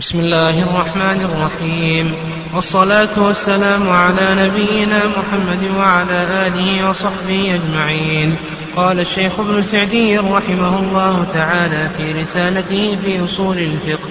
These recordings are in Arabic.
بسم الله الرحمن الرحيم. والصلاة والسلام على نبينا محمد وعلى آله وصحبه أجمعين. قال الشيخ ابن سعدي رحمه الله تعالى في رسالته في أصول الفقه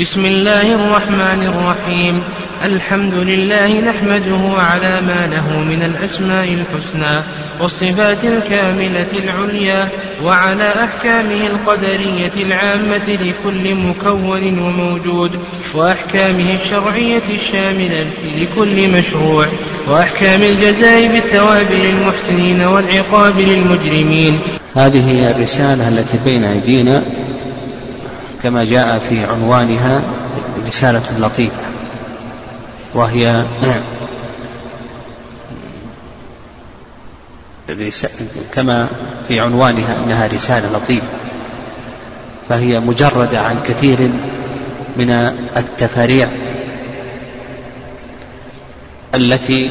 بسم الله الرحمن الرحيم. الحمد لله نحمده على ما له من الأسماء الحسنى والصفات الكاملة العليا وعلى أحكامه القدرية العامة لكل مكون وموجود وأحكامه الشرعية الشاملة لكل مشروع وأحكام الجزاء بالثواب للمحسنين والعقاب للمجرمين. هذه هي الرسالة التي بين أيدينا كما جاء في عنوانها رسالة لطيفة وهي كما في عنوانها إنها رسالة لطيفة فهي مجردة عن كثير من التفاريع التي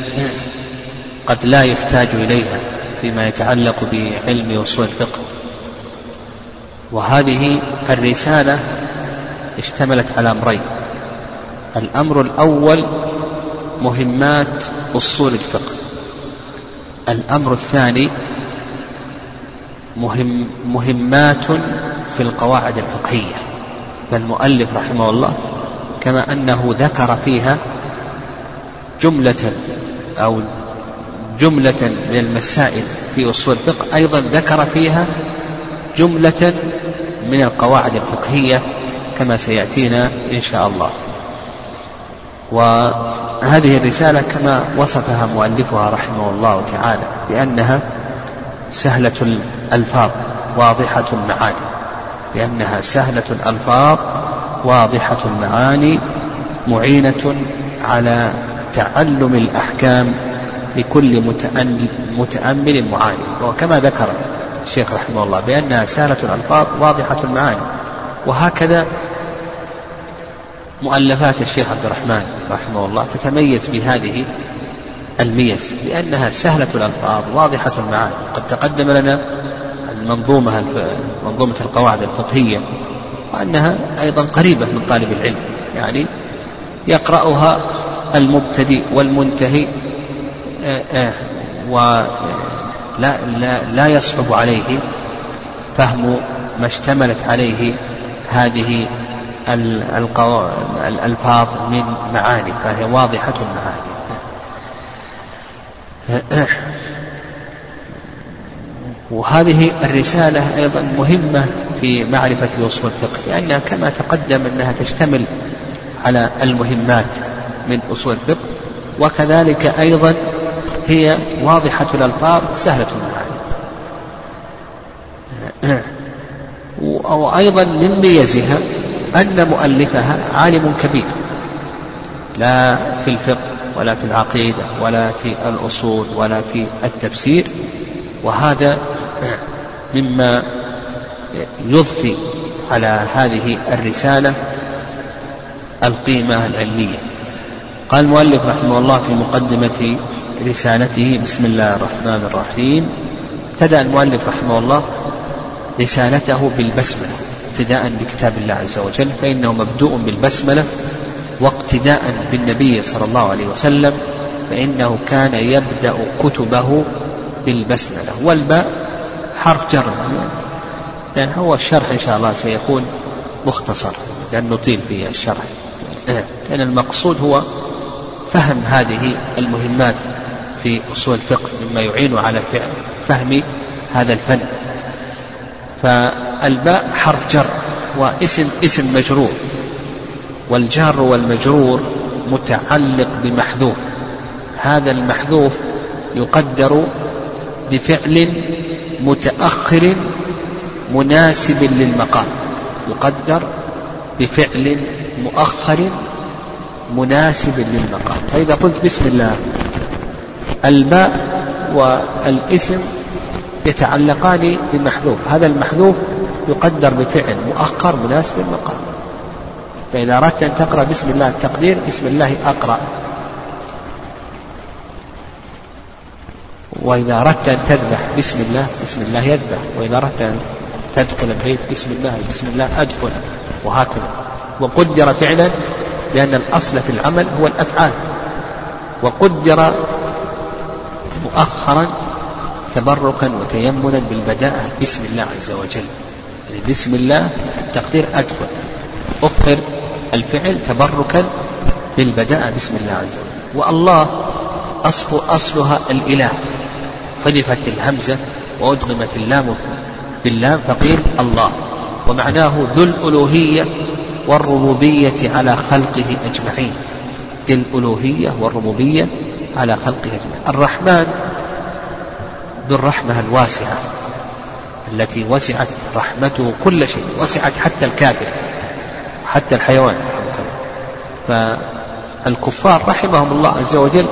قد لا يحتاج إليها فيما يتعلق بعلم أصول الفقه. وهذه الرسالة اشتملت على أمرين. الأمر الأول مهمات أصول الفقه. الأمر الثاني مهم مهمات في القواعد الفقهية. فالمؤلف رحمه الله كما أنه ذكر فيها جملة أو جملة من المسائل في أصول الفقه أيضا ذكر فيها جملة من القواعد الفقهية كما سيأتينا إن شاء الله. وهذه الرسالة كما وصفها مؤلفها رحمه الله تعالى بأنها سهلة الألفاظ واضحة المعاني. لأنها سهلة الألفاظ واضحة المعاني معينة على تعلم الأحكام لكل متأمل معاني. وكما ذكر الشيخ رحمه الله بأنها سهلة الألفاظ واضحة المعاني وهكذا مؤلفات الشيخ عبد الرحمن رحمه الله تتميز بهذه الميز لأنها سهلة الألفاظ واضحة المعاني. قد تقدم لنا المنظومة منظومة القواعد الفقهية وأنها أيضا قريبة من طالب العلم يعني يقرأها المبتدئ والمنتهي ولا لا, لا يصعب عليه فهم ما اشتملت عليه هذه الألفاظ من معاني فهي واضحة المعاني وهذه الرسالة أيضا مهمة في معرفة أصول الفقه لأنها كما تقدم أنها تشتمل على المهمات من أصول الفقه وكذلك أيضا هي واضحة الألفاظ سهلة المعاني. وأيضا من ميزها أن مؤلفها عالم كبير. لا في الفقه ولا في العقيدة ولا في الأصول ولا في التفسير وهذا مما يضفي على هذه الرسالة القيمة العلمية. قال المؤلف رحمه الله في مقدمة رسالته بسم الله الرحمن الرحيم. ابتدأ المؤلف رحمه الله رسالته بالبسملة اقتداء بكتاب الله عز وجل فإنه مبدوء بالبسملة واقتداء بالنبي صلى الله عليه وسلم فإنه كان يبدأ كتبه بالبسملة. والباء حرف جر لأن هو الشرح إن شاء الله سيكون مختصر لأن نطيل في الشرح. لأن المقصود هو فهم هذه المهمات في أصول الفقه مما يعين على فهم هذا الفن. فالباء حرف جر واسم اسم مجرور والجار والمجرور متعلق بمحذوف. هذا المحذوف يقدر بفعل متأخر مناسب للمقام يقدر بفعل مؤخر مناسب للمقام. فإذا قلت بسم الله الباء والاسم يتعلقان بمحذوف. هذا المحذوف يقدر بفعل مؤخر مناسب للمقام. فإذا أردت أن تقرأ بسم الله التقدير بسم الله أقرأ. وإذا أردت أن تذبح بسم الله بسم الله يذبح. وإذا أردت أن تدخل البيت بسم الله بسم الله أدخل. وهكذا. وقدر فعلا لأن الأصل في العمل هو الأفعال. وقدر مؤخرا تبركا وتيمنا بالبداءة بسم الله عز وجل. يعني بسم الله التقدير أكبر. أخر الفعل تبركا بالبداءة بسم الله عز وجل. والله أصل أصلها الإله. حذفت الهمزة وأدغمت اللام باللام فقيل الله. ومعناه ذو الألوهية والربوبية على خلقه أجمعين. الألوهية والربوبية على خلقه أجمعين. الرحمن ذو الرحمة الواسعة التي وسعت رحمته كل شيء وسعت حتى الكافر حتى الحيوان. فالكفار رحمهم الله عز وجل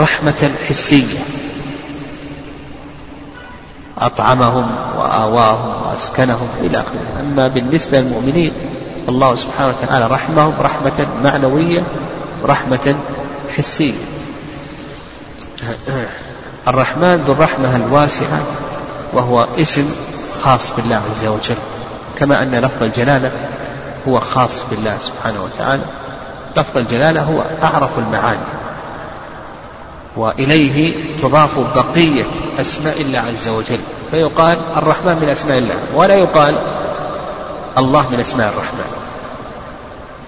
رحمة حسية. أطعمهم وآواهم وأسكنهم إلى آخره. أما بالنسبة للمؤمنين الله سبحانه وتعالى رحمهم رحمة معنوية رحمة حسية. الرحمن ذو الرحمة الواسعة وهو اسم خاص بالله عز وجل. كما أن لفظ الجلالة هو خاص بالله سبحانه وتعالى. لفظ الجلالة هو أعرف المعاني وإليه تضاف بقية أسماء الله عز وجل. فيقال الرحمن من أسماء الله ولا يقال الله من أسماء الرحمن.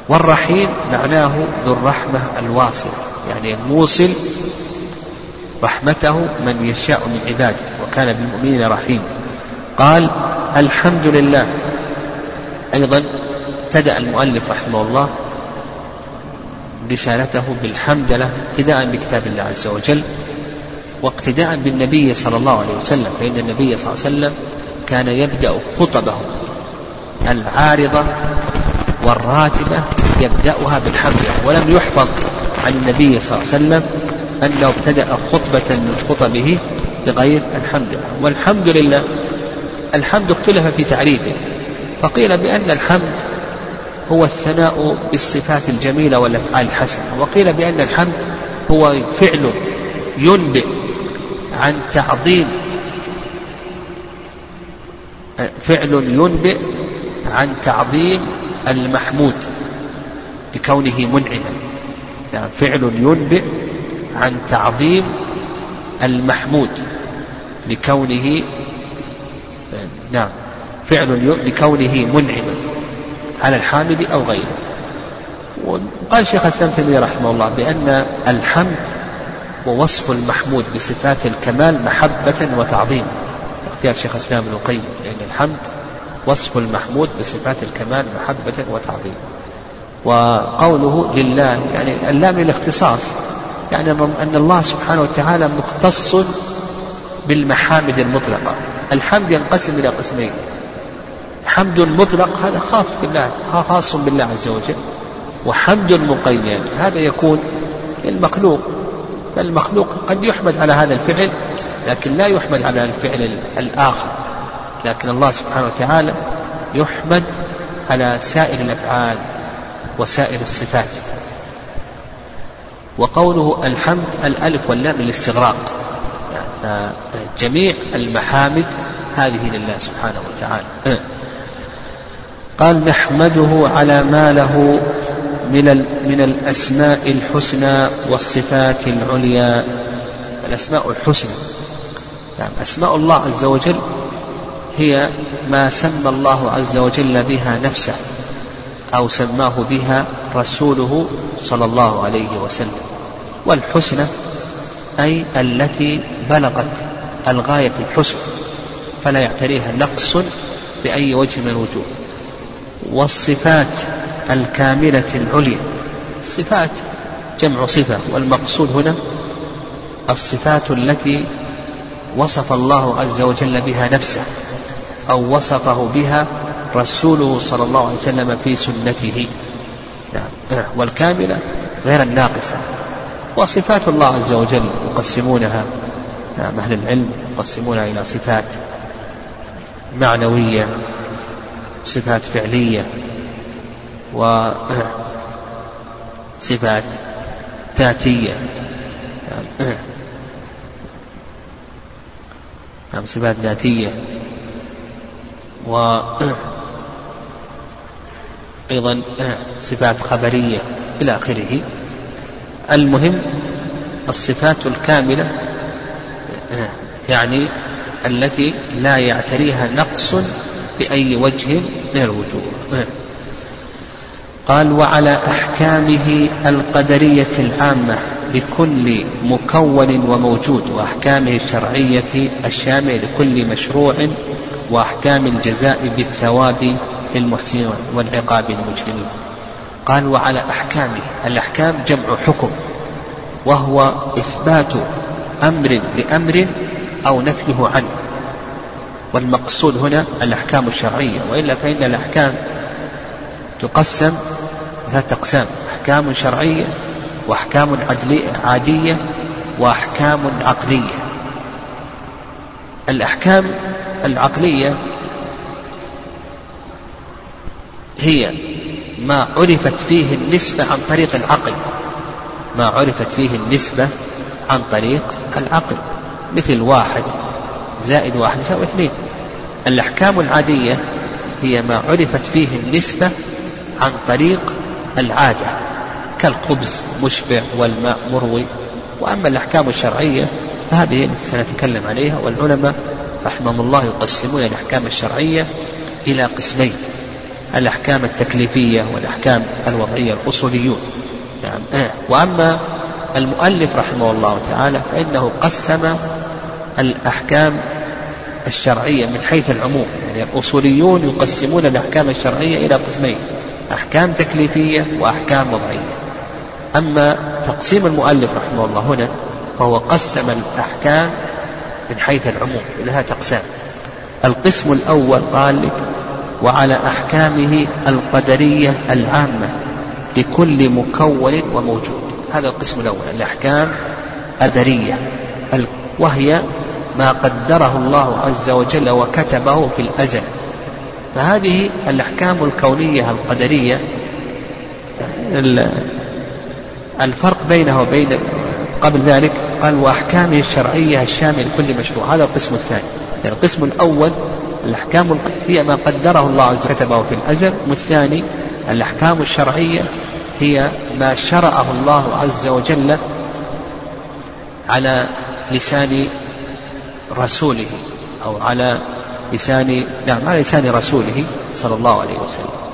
والرحيم معناه ذو الرحمة الواصلة يعني الموصل رحمته من يشاء من عباده وكان بالمؤمنين رحيما. قال الحمد لله. أيضا ابتدأ المؤلف رحمه الله رسالته بالحمد له ابتداء بكتاب الله عز وجل واقتداء بالنبي صلى الله عليه وسلم فإن النبي صلى الله عليه وسلم كان يبدأ خطبه العارضة والراتبة يبدأها بالحمد. ولم يحفظ عن النبي صلى الله عليه وسلم أنه ابتدأ خطبة من خطبه بغير الحمد. لله والحمد لله الحمد اختلف في تعريفه. فقيل بأن الحمد هو الثناء بالصفات الجميلة والأفعال الحسنة. وقيل بأن الحمد هو فعل ينبئ عن تعظيم فعل ينبئ عن تعظيم المحمود لكونه منعما. يعني فعل ينبئ عن تعظيم المحمود لكونه نعم فعل لكونه منعما على الحامد أو غيره. وقال شيخ الإسلام تيمية رحمه الله بأن الحمد ووصف المحمود بصفات الكمال محبة وتعظيم. اختيار شيخ الإسلام ابن القيم لأن الحمد وصف المحمود بصفات الكمال محبة وتعظيم. وقوله لله يعني اللام للاختصاص يعني أن الله سبحانه وتعالى مختص بالمحامد المطلقة. الحمد ينقسم إلى قسمين. حمد مطلق هذا خاص بالله خاص بالله عز وجل. وحمد مقيد هذا يكون للمخلوق. فالمخلوق قد يحمد على هذا الفعل لكن لا يحمد على الفعل الآخر. لكن الله سبحانه وتعالى يحمد على سائر الأفعال وسائر الصفات. وقوله الحمد الألف واللام للاستغراق. جميع المحامد هذه لله سبحانه وتعالى. قال نحمده على ما له من من الأسماء الحسنى والصفات العليا. الأسماء الحسنى. يعني أسماء الله عز وجل هي ما سمى الله عز وجل بها نفسه أو سماه بها رسوله صلى الله عليه وسلم. والحسنى أي التي بلغت الغاية في الحسن فلا يعتريها نقص بأي وجه من الوجوه. والصفات الكاملة العليا الصفات جمع صفة والمقصود هنا الصفات التي وصف الله عز وجل بها نفسه. أو وصفه بها رسوله صلى الله عليه وسلم في سنته. نعم. والكاملة غير الناقصة. وصفات الله عز وجل يقسمونها. نعم أهل العلم يقسمونها إلى صفات معنوية صفات فعلية وصفات ذاتية. نعم صفات ذاتية. و أيضا صفات خبرية إلى آخره. المهم الصفات الكاملة يعني التي لا يعتريها نقص بأي وجه من الوجوه. قال وعلى أحكامه القدرية العامة لكل مكون وموجود وأحكامه الشرعية الشاملة لكل مشروع وأحكام الجزاء بالثواب للمحسنين والعقاب للمجرمين. قال وعلى أحكامه الأحكام جمع حكم وهو إثبات أمر لأمر أو نفيه عنه. والمقصود هنا الأحكام الشرعية وإلا فإن الأحكام تقسم ثلاثة أقسام أحكام شرعية وأحكام عادية وأحكام عقلية. الأحكام العقلية هي ما عرفت فيه النسبة عن طريق العقل. ما عرفت فيه النسبة عن طريق العقل. مثل واحد زائد واحد يساوي اثنين. الأحكام العادية هي ما عرفت فيه النسبة عن طريق العادة كالخبز مشبع والماء مروي. وأما الأحكام الشرعية فهذه التي سنتكلم عليها والعلماء رحمهم الله يقسمون الأحكام الشرعية إلى قسمين. الأحكام التكليفية والأحكام الوضعية الأصوليون. نعم. وأما المؤلف رحمه الله تعالى فإنه قسم الأحكام الشرعية من حيث العموم. يعني الأصوليون يقسمون الأحكام الشرعية إلى قسمين أحكام تكليفية وأحكام وضعية. أما تقسيم المؤلف رحمه الله هنا فهو قسم الأحكام من حيث العموم لها تقسام القسم الأول قال وعلى أحكامه القدرية العامة لكل مكون وموجود. هذا القسم الأول الأحكام قدرية وهي ما قدره الله عز وجل وكتبه في الأزل. فهذه الأحكام الكونية القدرية الفرق بينها وبين قبل ذلك قال وأحكامه الشرعية الشامل لكل مشروع. هذا القسم الثاني. يعني القسم الأول الأحكام هي ما قدره الله عز وجل كتبه في الأزل. والثاني الأحكام الشرعية هي ما شرعه الله عز وجل على لسان رسوله أو على لسان نعم على لسان رسوله صلى الله عليه وسلم.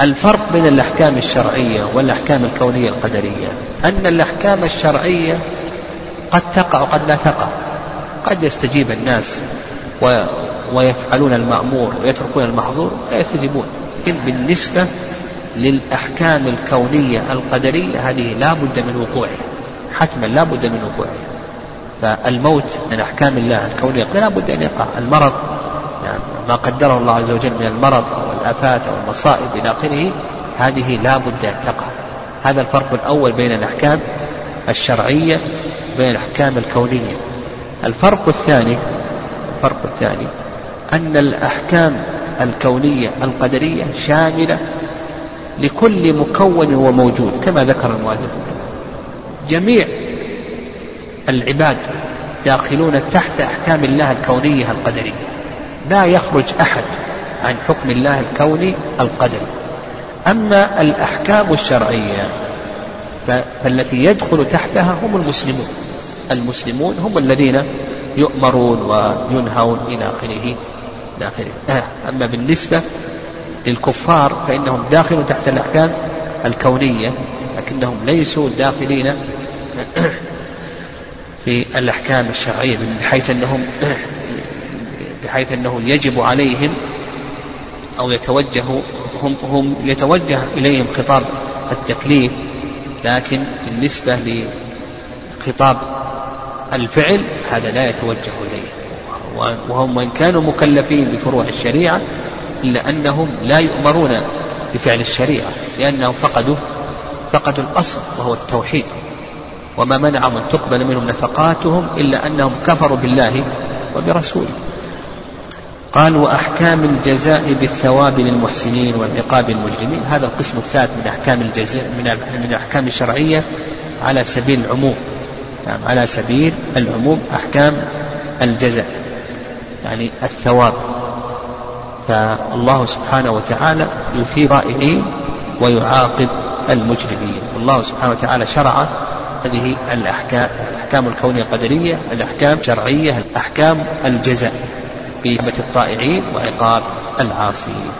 الفرق بين الأحكام الشرعية والأحكام الكونية القدرية أن الأحكام الشرعية قد تقع وقد لا تقع. قد يستجيب الناس و ويفعلون المأمور ويتركون المحظور لا يستجيبون. لكن بالنسبة للأحكام الكونية القدرية هذه لا بد من وقوعها. حتما لا بد من وقوعها. فالموت من أحكام الله الكونية لا بد أن يقع. المرض يعني ما قدره الله عز وجل من المرض أو الآفات أو المصائب إلى آخره هذه لا بد أن تقع. هذا الفرق الأول بين الأحكام الشرعية وبين الأحكام الكونية. الفرق الثاني الفرق الثاني أن الأحكام الكونية القدرية شاملة لكل مكون وموجود كما ذكر المؤلف. جميع العباد داخلون تحت أحكام الله الكونية القدرية. لا يخرج أحد عن حكم الله الكوني القدري. أما الأحكام الشرعية فالتي يدخل تحتها هم المسلمون. المسلمون هم الذين يؤمرون وينهون إلى آخره إلى آخره. أما بالنسبة للكفار فإنهم داخلون تحت الأحكام الكونية لكنهم ليسوا داخلين في الأحكام الشرعية بحيث أنهم بحيث أنه يجب عليهم أو يتوجه هم, هم يتوجه إليهم خطاب التكليف لكن بالنسبة لخطاب الفعل هذا لا يتوجه إليه. وهم وإن كانوا مكلفين بفروع الشريعة إلا أنهم لا يؤمرون بفعل الشريعة لأنهم فقدوا فقدوا الأصل وهو التوحيد. وما منعهم أن تقبل منهم نفقاتهم إلا أنهم كفروا بالله وبرسوله. قال وأحكام الجزاء بالثواب للمحسنين والعقاب المجرمين. هذا القسم الثالث من أحكام الجزاء من الأحكام الشرعية على سبيل العموم. يعني على سبيل العموم أحكام الجزاء يعني الثواب. فالله سبحانه وتعالى يثير الطائعين ويعاقب المجرمين. والله سبحانه وتعالى شرع هذه الأحكام الأحكام الكونية القدرية الأحكام الشرعية أحكام الجزاء. بهمة الطائعين وعقاب العاصين.